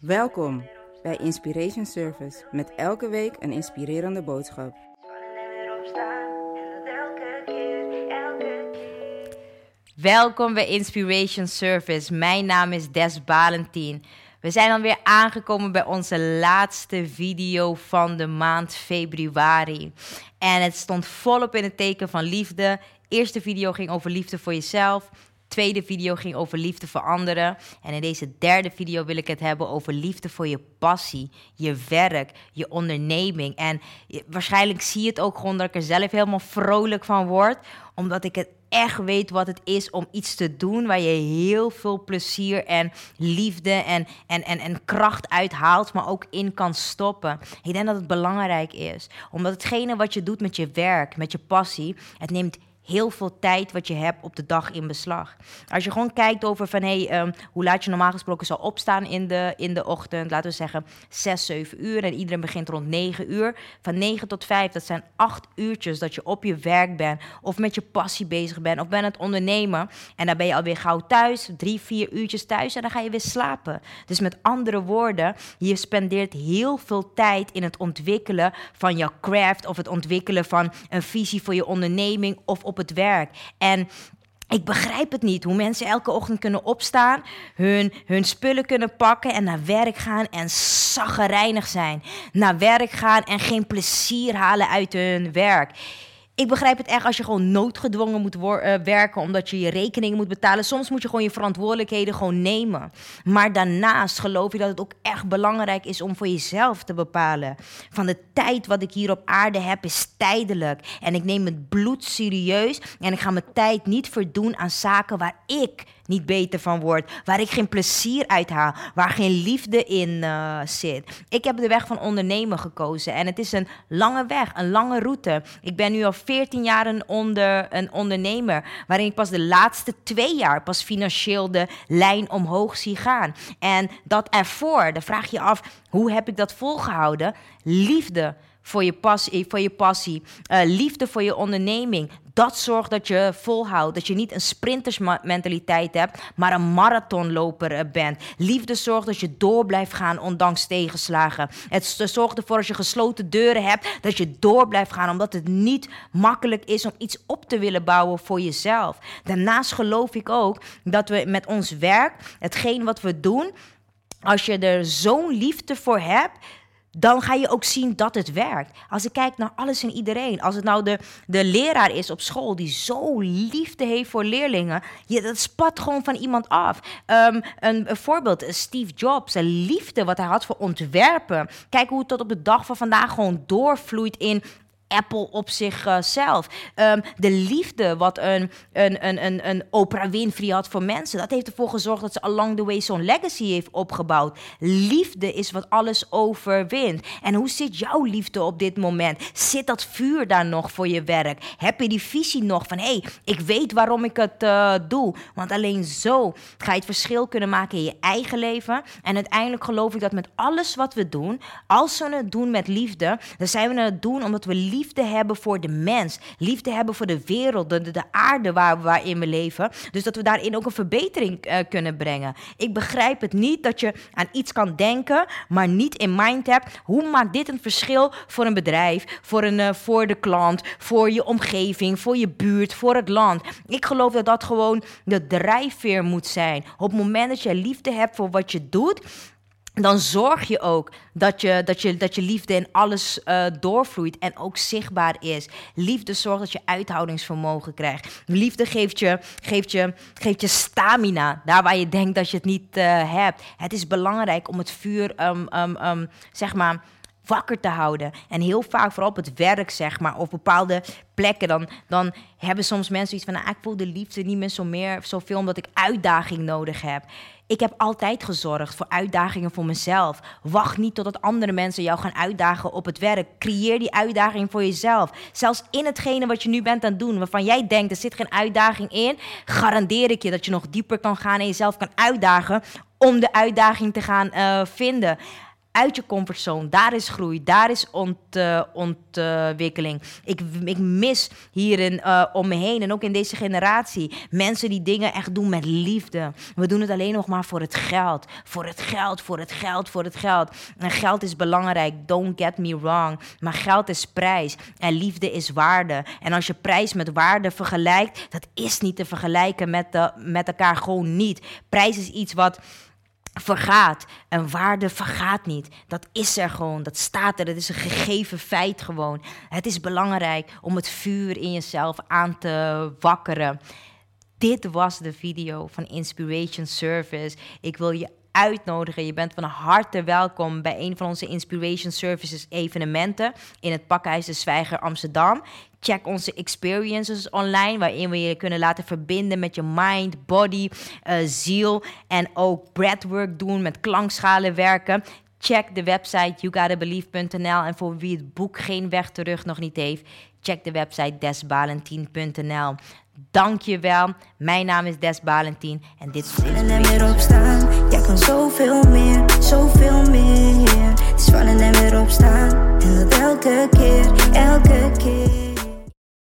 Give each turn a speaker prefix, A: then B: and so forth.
A: Welkom bij Inspiration Service met elke week een inspirerende boodschap.
B: Welkom bij Inspiration Service. Mijn naam is Des Balentien. We zijn alweer aangekomen bij onze laatste video van de maand februari. En het stond volop in het teken van liefde. Eerste video ging over liefde voor jezelf. Tweede video ging over liefde voor anderen. En in deze derde video wil ik het hebben over liefde voor je passie, je werk, je onderneming. En waarschijnlijk zie je het ook gewoon dat ik er zelf helemaal vrolijk van word. Omdat ik het echt weet wat het is om iets te doen waar je heel veel plezier en liefde en, en, en, en kracht uithaalt, maar ook in kan stoppen. Ik denk dat het belangrijk is, omdat hetgene wat je doet met je werk, met je passie, het neemt heel veel tijd wat je hebt op de dag in beslag. Als je gewoon kijkt over van hey, ehm, hoe laat je normaal gesproken zal opstaan in de, in de ochtend, laten we zeggen 6, 7 uur en iedereen begint rond 9 uur. Van 9 tot 5, dat zijn 8 uurtjes dat je op je werk bent of met je passie bezig bent of ben het ondernemen. En dan ben je alweer gauw thuis, 3, 4 uurtjes thuis en dan ga je weer slapen. Dus met andere woorden, je spendeert heel veel tijd in het ontwikkelen van jouw craft of het ontwikkelen van een visie voor je onderneming of op het werk. En ik begrijp het niet hoe mensen elke ochtend kunnen opstaan, hun, hun spullen kunnen pakken en naar werk gaan en zaggerijnig zijn. Naar werk gaan en geen plezier halen uit hun werk ik begrijp het echt als je gewoon noodgedwongen moet uh, werken omdat je je rekeningen moet betalen. Soms moet je gewoon je verantwoordelijkheden gewoon nemen. Maar daarnaast geloof ik dat het ook echt belangrijk is om voor jezelf te bepalen. Van de tijd wat ik hier op aarde heb is tijdelijk. En ik neem het bloed serieus en ik ga mijn tijd niet verdoen aan zaken waar ik niet beter van word. Waar ik geen plezier uit haal. Waar geen liefde in uh, zit. Ik heb de weg van ondernemen gekozen. En het is een lange weg, een lange route. Ik ben nu al 14 jaar een, onder, een ondernemer. Waarin ik pas de laatste twee jaar pas financieel de lijn omhoog zie gaan. En dat ervoor, dan vraag je af, hoe heb ik dat volgehouden? Liefde voor je passie, voor je passie. Uh, liefde voor je onderneming. Dat zorgt dat je volhoudt. Dat je niet een sprintersmentaliteit hebt, maar een marathonloper eh, bent. Liefde zorgt dat je door blijft gaan ondanks tegenslagen. Het zorgt ervoor als je gesloten deuren hebt, dat je door blijft gaan. Omdat het niet makkelijk is om iets op te willen bouwen voor jezelf. Daarnaast geloof ik ook dat we met ons werk, hetgeen wat we doen, als je er zo'n liefde voor hebt, dan ga je ook zien dat het werkt. Als ik kijk naar alles en iedereen, als het nou de, de leraar is op school die zo liefde heeft voor leerlingen, je, dat spat gewoon van iemand af. Um, een, een, voorbeeld, Steve Jobs, een liefde wat hij had voor ontwerpen. Kijk hoe het tot op de dag van vandaag gewoon doorvloeit in Apple op zichzelf. Um, de liefde wat een, een, een, een, een Oprah Winfrey had voor mensen. Dat heeft ervoor gezorgd dat ze along the way zo'n legacy heeft opgebouwd. Liefde is wat alles overwint. En hoe zit jouw liefde op dit moment? Zit dat vuur daar nog voor je werk? Heb je die visie nog van... hé, hey, ik weet waarom ik het uh, doe. Want alleen zo ga je het verschil kunnen maken in je eigen leven. En uiteindelijk geloof ik dat met alles wat we doen... als we het doen met liefde... dan zijn we het doen omdat we liefde liefde hebben voor de mens. Liefde hebben voor de wereld, de, de aarde waar, waarin we leven. Dus dat we daarin ook een verbetering uh, kunnen brengen. Ik begrijp het niet dat je aan iets kan denken, maar niet in mind hebt. Hoe maakt dit een verschil voor een bedrijf, voor, een, uh, voor de klant, voor je omgeving, voor je buurt, voor het land? Ik geloof dat dat gewoon de drijfveer moet zijn. Op het moment dat je liefde hebt voor wat je doet dan zorg je ook dat je, dat je, dat je liefde in alles uh, doorvloeit en ook zichtbaar is. Liefde zorgt dat je uithoudingsvermogen krijgt. Liefde geeft je, geeft je, geeft je stamina, daar waar je denkt dat je het niet uh, hebt. Het is belangrijk om het vuur, um, um, um, zeg maar wakker te houden. En heel vaak, vooral op het werk, zeg maar, of bepaalde plekken, dan, dan hebben soms mensen iets van, nou, ik voel de liefde niet meer zo meer, zoveel omdat ik uitdaging nodig heb. Ik heb altijd gezorgd voor uitdagingen voor mezelf. Wacht niet totdat andere mensen jou gaan uitdagen op het werk. Creëer die uitdaging voor jezelf. Zelfs in hetgene wat je nu bent aan het doen, waarvan jij denkt er zit geen uitdaging in, garandeer ik je dat je nog dieper kan gaan en jezelf kan uitdagen om de uitdaging te gaan uh, vinden uit je comfortzone. Daar is groei, daar is ont, uh, ontwikkeling. ik, ik mis hierin uh, om me heen en ook in deze generatie mensen die dingen echt doen met liefde. We doen het alleen nog maar voor het geld. Voor het geld, voor het geld, voor het geld. En geld is belangrijk, don't get me wrong. Maar geld is prijs en liefde is waarde. En als je prijs met waarde vergelijkt, dat is niet te vergelijken met, de, met elkaar gewoon niet. Prijs is iets wat vergaat. En waarde vergaat niet. Dat is er gewoon. Dat staat er. Dat is een gegeven feit gewoon. Het is belangrijk om het vuur in jezelf aan te wakkeren. Dit was de video van Inspiration Service. Ik wil je uitnodigen. Je bent van harte welkom bij een van onze Inspiration Services evenementen in het Pakhuis de Zwijger Amsterdam. Check onze experiences online, waarin we je kunnen laten verbinden met je mind, body, uh, ziel. En ook breathwork doen, met klankschalen werken. Check de website yougotabelieve.nl. En voor wie het boek Geen Weg Terug nog niet heeft, check de website desbalentien.nl. Dankjewel. Mijn naam is Des Balentien en dit is
C: Vallen en weer opstaan. Jij kan zoveel meer, zoveel meer. Het is vallen en weer opstaan. En elke keer, elke